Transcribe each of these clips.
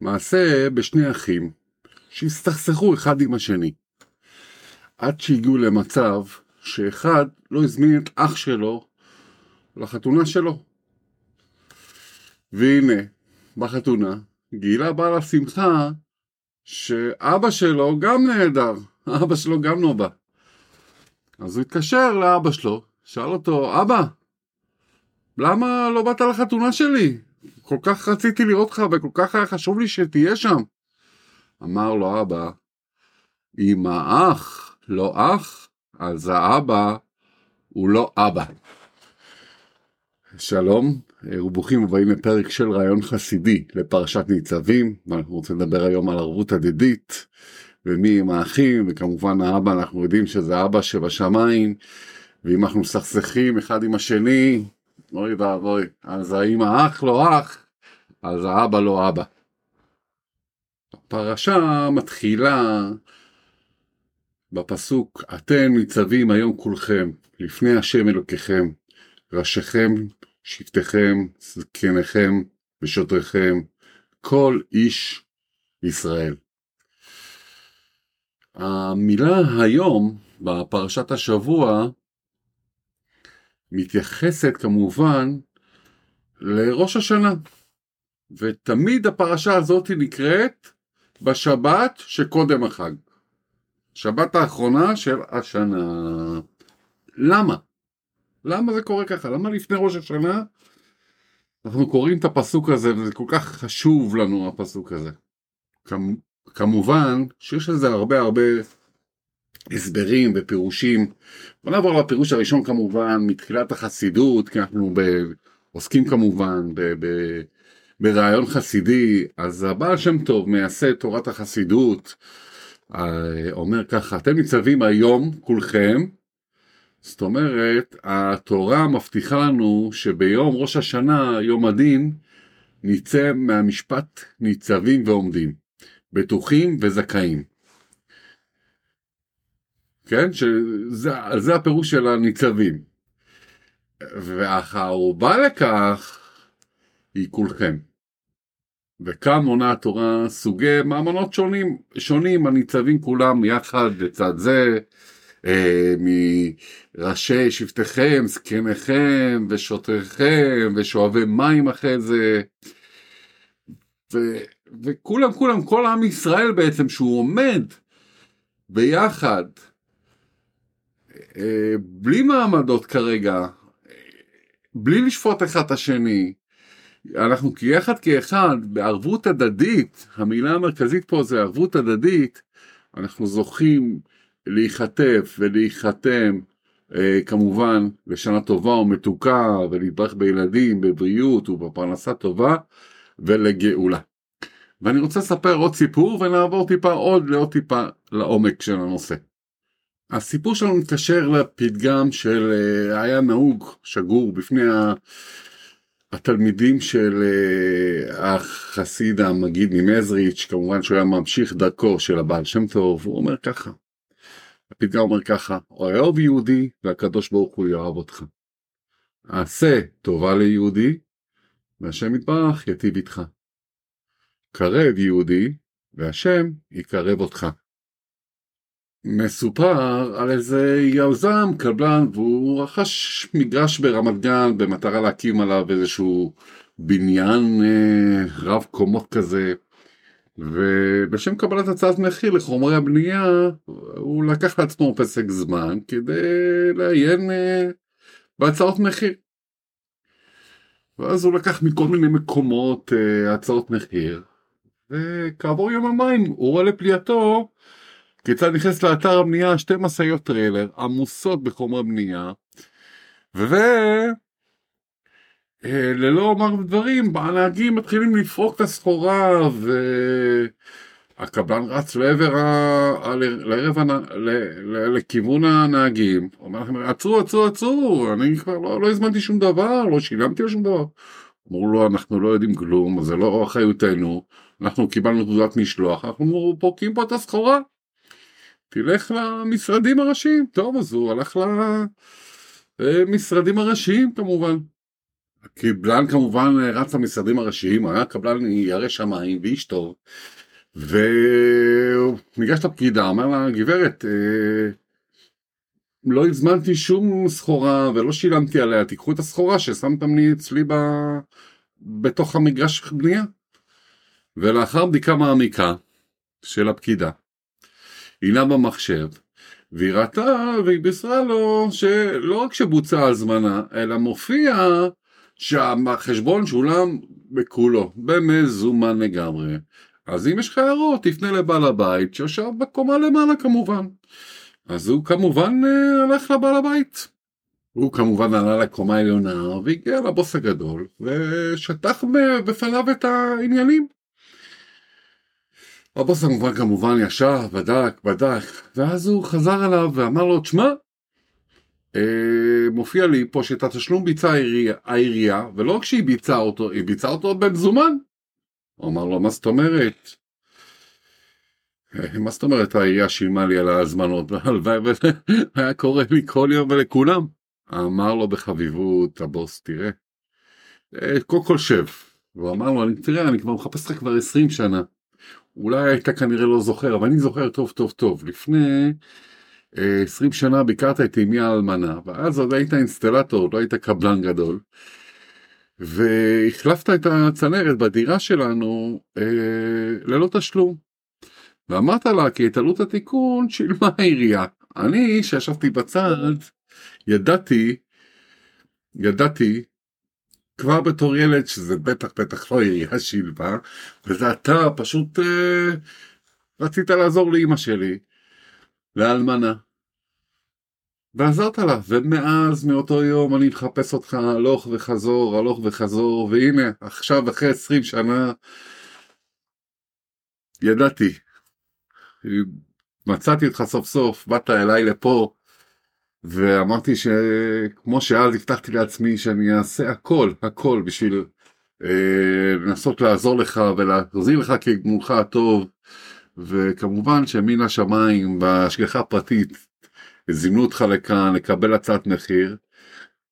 מעשה בשני אחים שהסתכסכו אחד עם השני. עד שהגיעו למצב שאחד לא הזמין את אח שלו לחתונה שלו. והנה, בחתונה, גילה בעל השמחה שאבא שלו גם נהדר, אבא שלו גם לא בא. אז הוא התקשר לאבא שלו, שאל אותו, אבא, למה לא באת לחתונה שלי? כל כך רציתי לראות אותך וכל כך היה חשוב לי שתהיה שם. אמר לו אבא, אם האח לא אח, אז האבא הוא לא אבא. שלום וברוכים הבאים לפרק של רעיון חסידי לפרשת ניצבים ואנחנו רוצים לדבר היום על ערבות הדדית ומי הם האחים וכמובן האבא אנחנו יודעים שזה אבא שבשמיים ואם אנחנו מסכסכים אחד עם השני אוי ואבוי אז האם האח לא אח אז האבא לא אבא. הפרשה מתחילה בפסוק אתם ניצבים היום כולכם לפני השם אלוקיכם ראשיכם שבטיכם זקניכם ושוטריכם כל איש ישראל. המילה היום בפרשת השבוע מתייחסת כמובן לראש השנה ותמיד הפרשה הזאת נקראת בשבת שקודם החג. שבת האחרונה של השנה. למה? למה זה קורה ככה? למה לפני ראש השנה אנחנו קוראים את הפסוק הזה וזה כל כך חשוב לנו הפסוק הזה? כמ, כמובן שיש לזה הרבה הרבה הסברים ופירושים. בוא נעבור לפירוש הראשון כמובן מתחילת החסידות כי אנחנו ב, עוסקים כמובן ב, ב, ברעיון חסידי אז הבעל שם טוב מייסד תורת החסידות אה, אומר ככה אתם ניצבים היום כולכם זאת אומרת, התורה מבטיחה לנו שביום ראש השנה, יום הדין, נצא מהמשפט ניצבים ועומדים, בטוחים וזכאים. כן? שזה הפירוש של הניצבים. והערובה לכך היא כולכם. וכאן מונה התורה סוגי מאמנות שונים, שונים הניצבים כולם יחד לצד זה, אה, מראשי שבטיכם, זקניכם ושוטריכם ושואבי מים אחרי זה. ו, וכולם כולם כל עם ישראל בעצם שהוא עומד ביחד בלי מעמדות כרגע בלי לשפוט אחד את השני אנחנו כיחד כאחד בערבות הדדית המילה המרכזית פה זה ערבות הדדית אנחנו זוכים להיחטף ולהיחתם אה, כמובן לשנה טובה ומתוקה ולהתברך בילדים, בבריאות ובפרנסה טובה ולגאולה. ואני רוצה לספר עוד סיפור ונעבור טיפה עוד לעוד טיפה לעומק של הנושא. הסיפור שלנו מתקשר לפתגם של אה, היה נהוג שגור בפני התלמידים של אה, החסיד המגיד ממזריץ', כמובן שהוא היה ממשיך דרכו של הבעל שם טוב, הוא אומר ככה הפתגם אומר ככה, אוהב יהודי והקדוש ברוך הוא יאהב אותך. עשה טובה ליהודי והשם יתברך יטיב איתך. קרב יהודי והשם יקרב אותך. מסופר על איזה יזם קבלן והוא רכש מגרש ברמת גן במטרה להקים עליו איזשהו בניין אה, רב קומות כזה ובשם קבלת הצעת מחיר לחומרי הבנייה הוא לקח לעצמו פסק זמן כדי לעיין uh, בהצעות מחיר. ואז הוא לקח מכל מיני מקומות אה, הצעות מחיר וכעבור יומיים הוא רואה לפליאתו כיצד נכנס לאתר הבנייה שתי משאיות טריילר עמוסות בחומרי בנייה ו... אה, ללא אומר דברים, הנהגים מתחילים לפרוק את הסחורה והקבלן רץ לעבר, ה... לערב, הנ... ל... לכיוון הנהגים, אומר לכם עצרו עצרו עצרו, אני כבר לא, לא הזמנתי שום דבר, לא שילמתי לו שום דבר. אמרו לו אנחנו לא יודעים כלום, זה לא אחריותנו, אנחנו קיבלנו תעודת משלוח, אנחנו פורקים פה את הסחורה. תלך למשרדים הראשיים, טוב אז הוא הלך למשרדים הראשיים כמובן. הקבלן כמובן רץ למשרדים הראשיים, היה קבלן ירא שמיים ואיש טוב, והוא ניגש לפקידה, אמר לה, גברת, אה, לא הזמנתי שום סחורה ולא שילמתי עליה, תיקחו את הסחורה ששמתם לי אצלי ב... בתוך המגרש בנייה. ולאחר בדיקה מעמיקה של הפקידה, הינה במחשב, והיא ראתה והיא בישרה לו שלא רק שבוצעה הזמנה, אלא מופיע שהחשבון שולם בכולו, במזומן לגמרי. אז אם יש לך הערות, תפנה לבעל הבית שיושב בקומה למעלה כמובן. אז הוא כמובן אה, הלך לבעל הבית. הוא כמובן עלה לקומה העליונה והגיע לבוס הגדול ושטח בפניו את העניינים. הבוס כמובן כמובן ישב, בדק, בדק, ואז הוא חזר אליו ואמר לו, תשמע, אה, מופיע לי פה שאת התשלום ביצעה העירייה, ולא רק שהיא ביצעה אותו, היא ביצעה אותו במזומן. הוא אמר לו, מה זאת אומרת? אה, מה זאת אומרת העירייה שילמה לי על ההזמנות? הלוואי וזה היה קורה לי כל יום ולכולם. אמר לו בחביבות, הבוס, תראה, אה, קודם כל שב. והוא אמר לו, תראה, אני כבר מחפש אותך כבר 20 שנה. אולי היית כנראה לא זוכר, אבל אני זוכר טוב טוב טוב. לפני 20 אה, שנה ביקרת את אמי האלמנה, ואז עוד היית אינסטלטור, לא היית קבלן גדול. והחלפת את הצנרת בדירה שלנו אה, ללא תשלום. ואמרת לה כי את עלות התיקון שילמה העירייה. אני שישבתי בצד ידעתי, ידעתי כבר בתור ילד שזה בטח בטח לא עירייה שילמה וזה אתה פשוט אה, רצית לעזור לאימא שלי, לאלמנה. ועזרת לה, ומאז מאותו יום אני מחפש אותך הלוך וחזור, הלוך וחזור, והנה עכשיו אחרי 20 שנה ידעתי, מצאתי אותך סוף סוף, באת אליי לפה, ואמרתי שכמו שאז הבטחתי לעצמי שאני אעשה הכל, הכל בשביל אה, לנסות לעזור לך ולהחזיר לך כגמולך הטוב, וכמובן שמן השמיים בהשגחה פרטית זימנו אותך לכאן לקבל הצעת מחיר,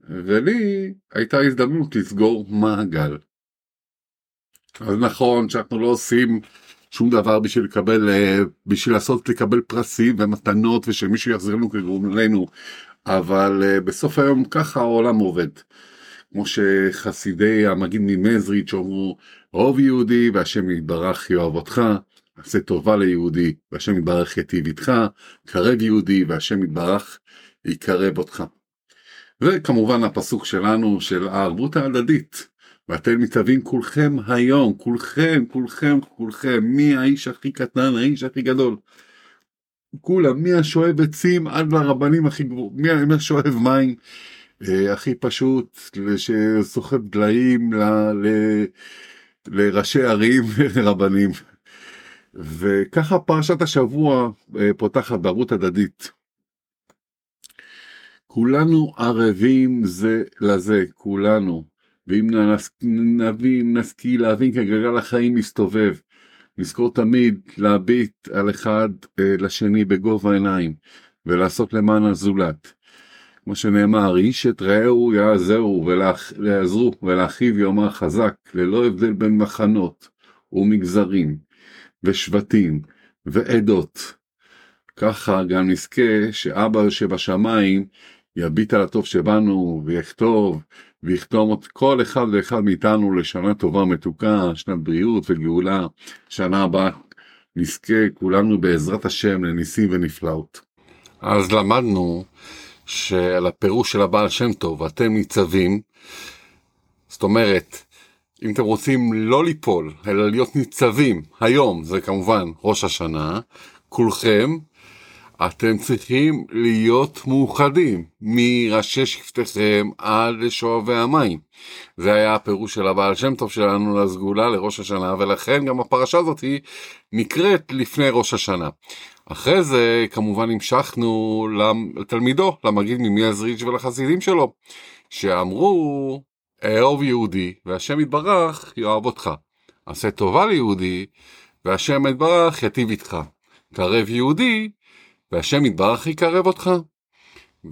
ולי הייתה הזדמנות לסגור מעגל. אז נכון שאנחנו לא עושים שום דבר בשביל לקבל, אה, בשביל לעשות לקבל פרסים ומתנות ושמישהו יחזיר לנו כגרומנו, אבל אה, בסוף היום ככה העולם עובד. כמו שחסידי המגיד ממזריץ' אמרו, אוהב יהודי והשם יתברך יאהב אותך, עשה טובה ליהודי והשם יתברך יטיב איתך, קרב יהודי והשם יתברך יקרב אותך. וכמובן הפסוק שלנו של הערבות ההדדית, ואתם מתאבים כולכם היום, כולכם, כולכם, כולכם, מי האיש הכי קטן, האיש הכי גדול. כולם, מי השואב עצים עד לרבנים הכי גבוהים, מי השואב מים אה, הכי פשוט, שסוחב דליים ל, ל, לראשי ערים ולרבנים. וככה פרשת השבוע אה, פותחת בערות הדדית. כולנו ערבים זה לזה, כולנו. ואם נבין, נשכיל להבין כי גלגל החיים מסתובב. נזכור תמיד להביט על אחד אה, לשני בגובה העיניים ולעשות למען הזולת. כמו שנאמר, איש את רעהו יעזרו ויעזרו ולאחיו יאמר חזק, ללא הבדל בין מחנות ומגזרים ושבטים ועדות. ככה גם נזכה שאבא שבשמיים יביט על הטוב שבנו ויכתוב ויחתום את כל אחד ואחד מאיתנו לשנה טובה מתוקה, שנת בריאות וגאולה, שנה הבאה נזכה כולנו בעזרת השם לניסים ונפלאות. אז למדנו שעל הפירוש של הבעל שם טוב, אתם ניצבים, זאת אומרת, אם אתם רוצים לא ליפול, אלא להיות ניצבים, היום, זה כמובן ראש השנה, כולכם אתם צריכים להיות מאוחדים מראשי שבטיכם עד לשואבי המים. זה היה הפירוש של הבעל שם טוב שלנו לסגולה לראש השנה ולכן גם הפרשה הזאת היא נקראת לפני ראש השנה. אחרי זה כמובן המשכנו לתלמידו למגיד ממייזריץ' ולחסידים שלו שאמרו אהוב יהודי והשם יתברך יאהב אותך. עשה טובה ליהודי והשם יתברך יטיב איתך. קרב יהודי והשם יתברך יקרב אותך.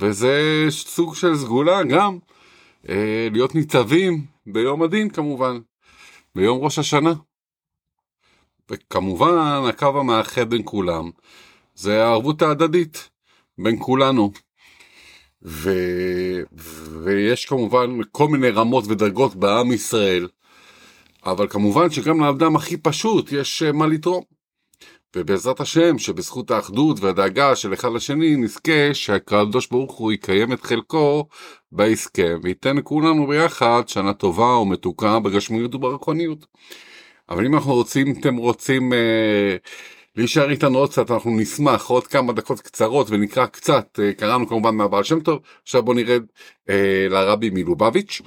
וזה סוג של סגולה גם אה, להיות ניצבים ביום הדין כמובן, ביום ראש השנה. וכמובן הקו המאחד בין כולם זה הערבות ההדדית בין כולנו. ו... ויש כמובן כל מיני רמות ודרגות בעם ישראל, אבל כמובן שגם לאדם הכי פשוט יש אה, מה לתרום. ובעזרת השם שבזכות האחדות והדאגה של אחד לשני נזכה שהקדוש ברוך הוא יקיים את חלקו בהסכם וייתן לכולנו ביחד שנה טובה ומתוקה בגשמיות וברוחניות. אבל אם אנחנו רוצים, אתם רוצים אה, להישאר איתנו עוד קצת, אנחנו נשמח עוד כמה דקות קצרות ונקרא קצת, אה, קראנו כמובן מהבעל שם טוב, עכשיו בוא נרד אה, לרבי מלובביץ'.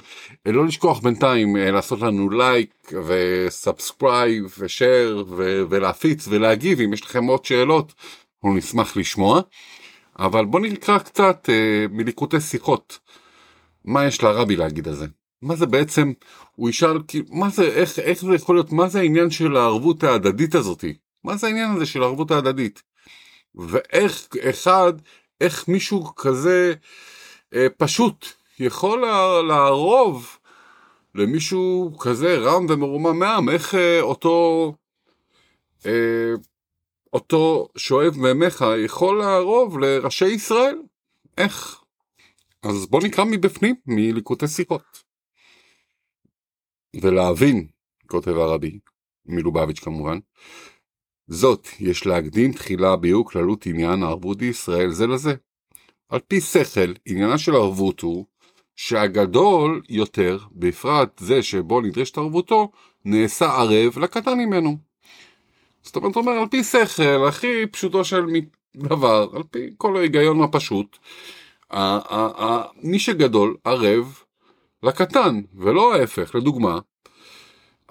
אה, לא לשכוח בינתיים אה, לעשות לנו לייק ו subscribe ושאר ולהפיץ ולהגיב אם יש לכם עוד שאלות, אנחנו נשמח לשמוע. אבל בוא נקרא קצת אה, מליקוטי שיחות, מה יש לרבי להגיד על זה. מה זה בעצם, הוא ישאל, מה זה, איך, איך זה יכול להיות, מה זה העניין של הערבות ההדדית הזאתי? מה זה העניין הזה של הערבות ההדדית? ואיך אחד, איך מישהו כזה אה, פשוט יכול לערוב למישהו כזה רם ומרומם מעם, איך אה, אותו, אה, אותו שואב מימיך יכול לערוב לראשי ישראל? איך? אז בוא נקרא מבפנים, מליקוטי שיחות. ולהבין, כותב הרבי, מלובביץ' כמובן, זאת יש להקדים תחילה ביור כללות עניין הערבות בישראל זה לזה. על פי שכל, עניינה של ערבות הוא שהגדול יותר, בפרט זה שבו נדרשת ערבותו, נעשה ערב לקטן ממנו. זאת אומרת, אומר, על פי שכל, הכי פשוטו של דבר, על פי כל ההיגיון הפשוט, מי שגדול ערב לקטן, ולא ההפך. לדוגמה,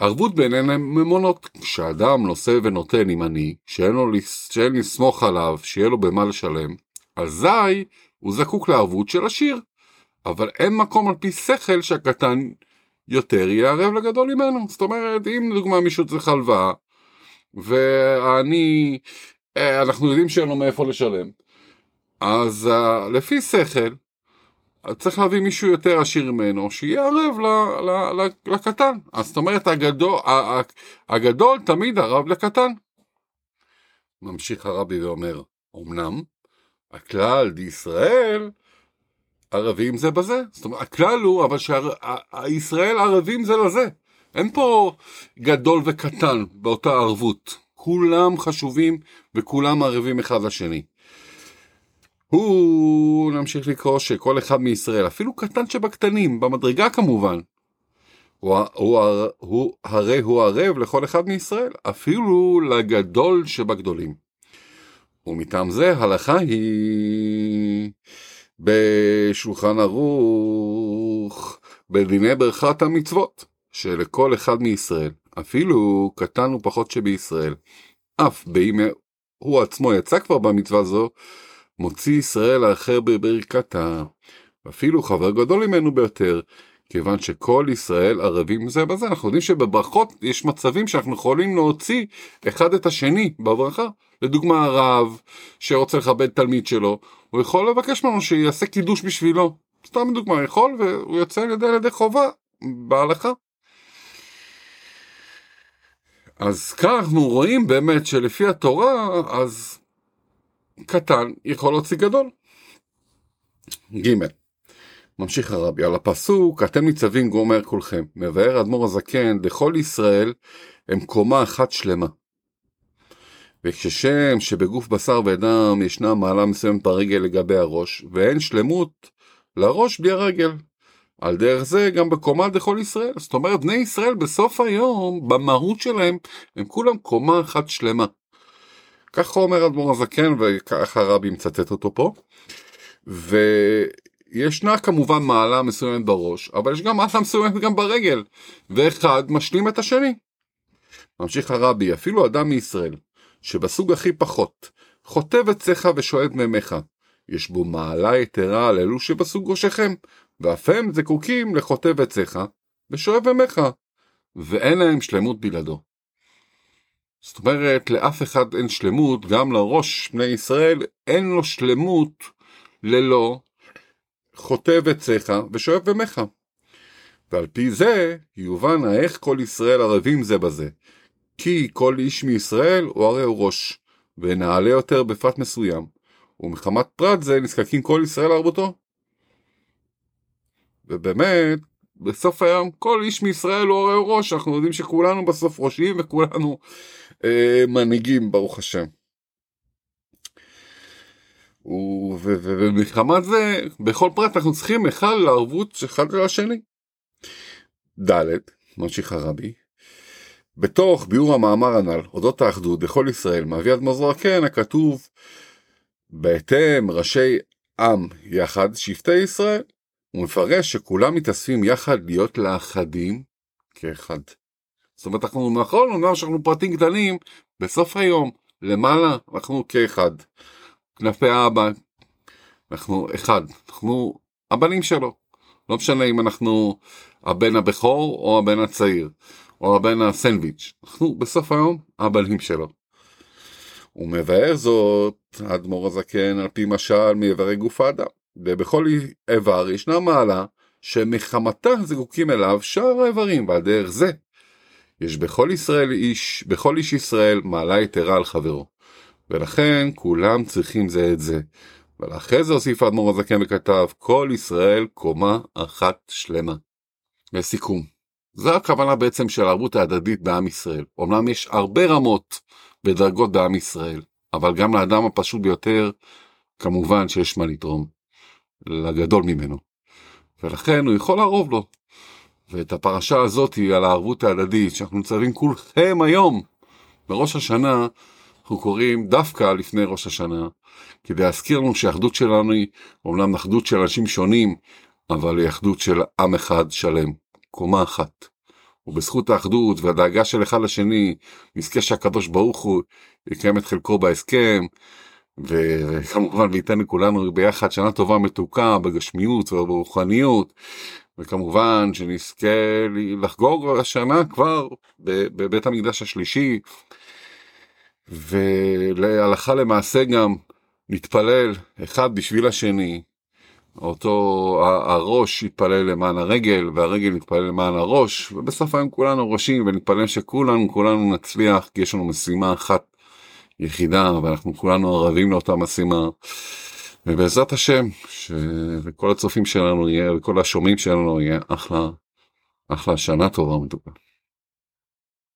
ערבות ביניהן ממונות, כשאדם נושא ונותן עם עני, שאין, לו, לסמוך עליו, שיהיה לו במה לשלם, אזי הוא זקוק לערבות של עשיר. אבל אין מקום על פי שכל שהקטן יותר יהיה ערב לגדול ממנו. זאת אומרת, אם לדוגמה מישהו צריך הלוואה, ואני, אה, אנחנו יודעים שאין לו מאיפה לשלם, אז uh, לפי שכל, צריך להביא מישהו יותר עשיר ממנו, שיהיה ערב ל, ל, ל, לקטן. אז זאת אומרת, הגדול, הגדול תמיד ערב לקטן. ממשיך הרבי ואומר, אמנם, הכלל בישראל ערבים זה בזה. זאת אומרת, הכלל הוא, אבל שישראל ערבים זה לזה. אין פה גדול וקטן באותה ערבות. כולם חשובים וכולם ערבים אחד לשני. הוא, נמשיך לקרוא שכל אחד מישראל, אפילו קטן שבקטנים, במדרגה כמובן, הוא, הוא, הוא, הרי הוא ערב לכל אחד מישראל, אפילו לגדול שבגדולים. ומטעם זה הלכה היא בשולחן ערוך, בדיני ברכת המצוות, שלכל אחד מישראל, אפילו קטן ופחות שבישראל, אף בימי הוא עצמו יצא כבר במצווה זו, מוציא ישראל האחר בברכתה, אפילו חבר גדול ממנו ביותר, כיוון שכל ישראל ערבים זה בזה. אנחנו יודעים שבברכות יש מצבים שאנחנו יכולים להוציא אחד את השני בברכה. לדוגמה הרב שרוצה לכבד תלמיד שלו, הוא יכול לבקש ממנו שיעשה קידוש בשבילו. סתם דוגמה, יכול והוא יוצא על ידי, על ידי חובה בהלכה. אז כאן אנחנו רואים באמת שלפי התורה, אז קטן יכול להוציא גדול. ג. ממשיך הרבי על הפסוק אתם ניצבים גומר כולכם מבאר אדמו"ר הזקן לכל ישראל הם קומה אחת שלמה. וכששם שבגוף בשר ודם ישנה מעלה מסוימת ברגל לגבי הראש ואין שלמות לראש בלי הרגל. על דרך זה גם בקומה לכל ישראל. זאת אומרת בני ישראל בסוף היום במהות שלהם הם כולם קומה אחת שלמה. ככה אומר אדמו"ר הזקן וככה הרבי מצטט אותו פה. וישנה כמובן מעלה מסוימת בראש, אבל יש גם מעלה מסוימת גם ברגל, ואחד משלים את השני. ממשיך הרבי, אפילו אדם מישראל, שבסוג הכי פחות, חוטב עציך ושואב מימיך, יש בו מעלה יתרה על אלו שבסוג ראשיכם, ואף הם זקוקים לחוטב עציך ושואב מימיך, ואין להם שלמות בלעדו. זאת אומרת, לאף אחד אין שלמות, גם לראש בני ישראל אין לו שלמות ללא חוטב עציך ושואף במך. ועל פי זה יובן איך כל ישראל ערבים זה בזה. כי כל איש מישראל הוא הרי הוא ראש, ונעלה יותר בפרט מסוים, ומחמת פרט זה נזקקים כל ישראל לערבותו. ובאמת, בסוף היום כל איש מישראל הוא הרי הוא ראש, אנחנו יודעים שכולנו בסוף ראשים וכולנו מנהיגים ברוך השם. ומחמת זה, בכל פרט אנחנו צריכים אחד לערבות אחד לשני. ד', ממשיך הרבי, בתוך ביאור המאמר הנ"ל, אודות האחדות בכל ישראל, מאבי אדמו"ר כן, הכתוב, בהתאם ראשי עם יחד, שבטי ישראל, הוא מפרש שכולם מתאספים יחד להיות לאחדים כאחד. זאת אומרת, אנחנו נכון, אומנם שאנחנו פרטים קטנים, בסוף היום, למעלה, אנחנו כאחד. כנפי האבא, אנחנו אחד, אנחנו הבנים שלו. לא משנה אם אנחנו הבן הבכור או הבן הצעיר, או הבן הסנדוויץ', אנחנו בסוף היום הבנים שלו. הוא מבאר זאת, האדמו"ר הזקן, על פי משל מאיברי גוף האדם. ובכל איבר ישנה מעלה שמחמתה זקוקים אליו שאר האיברים, ועל דרך זה יש בכל ישראל איש, בכל איש ישראל מעלה יתרה על חברו. ולכן כולם צריכים זה את זה. ואחרי זה הוסיף האדמו"ר הזקן וכתב, כל ישראל קומה אחת שלמה. לסיכום, זו הכוונה בעצם של הערבות ההדדית בעם ישראל. אמנם יש הרבה רמות ודרגות בעם ישראל, אבל גם לאדם הפשוט ביותר, כמובן שיש מה לתרום. לגדול ממנו. ולכן הוא יכול לערוב לו. ואת הפרשה הזאת על הערבות ההדדית שאנחנו מצווים כולכם היום בראש השנה, אנחנו קוראים דווקא לפני ראש השנה, כדי להזכיר לנו שהאחדות שלנו היא אומנם אחדות של אנשים שונים, אבל היא אחדות של עם אחד שלם, קומה אחת. ובזכות האחדות והדאגה של אחד לשני, נזכה שהקדוש ברוך הוא יקיים את חלקו בהסכם, וכמובן וייתן לכולנו ביחד שנה טובה מתוקה בגשמיות וברוחניות. וכמובן שנזכה לחגוג השנה כבר בבית המקדש השלישי ולהלכה למעשה גם נתפלל אחד בשביל השני אותו הראש יתפלל למען הרגל והרגל יתפלל למען הראש ובסוף היום כולנו ראשים ונתפלל שכולנו כולנו נצליח כי יש לנו משימה אחת יחידה ואנחנו כולנו ערבים לאותה משימה. ובעזרת השם שלכל הצופים שלנו יהיה וכל השומעים שלנו יהיה אחלה אחלה שנה טובה ומתוקה.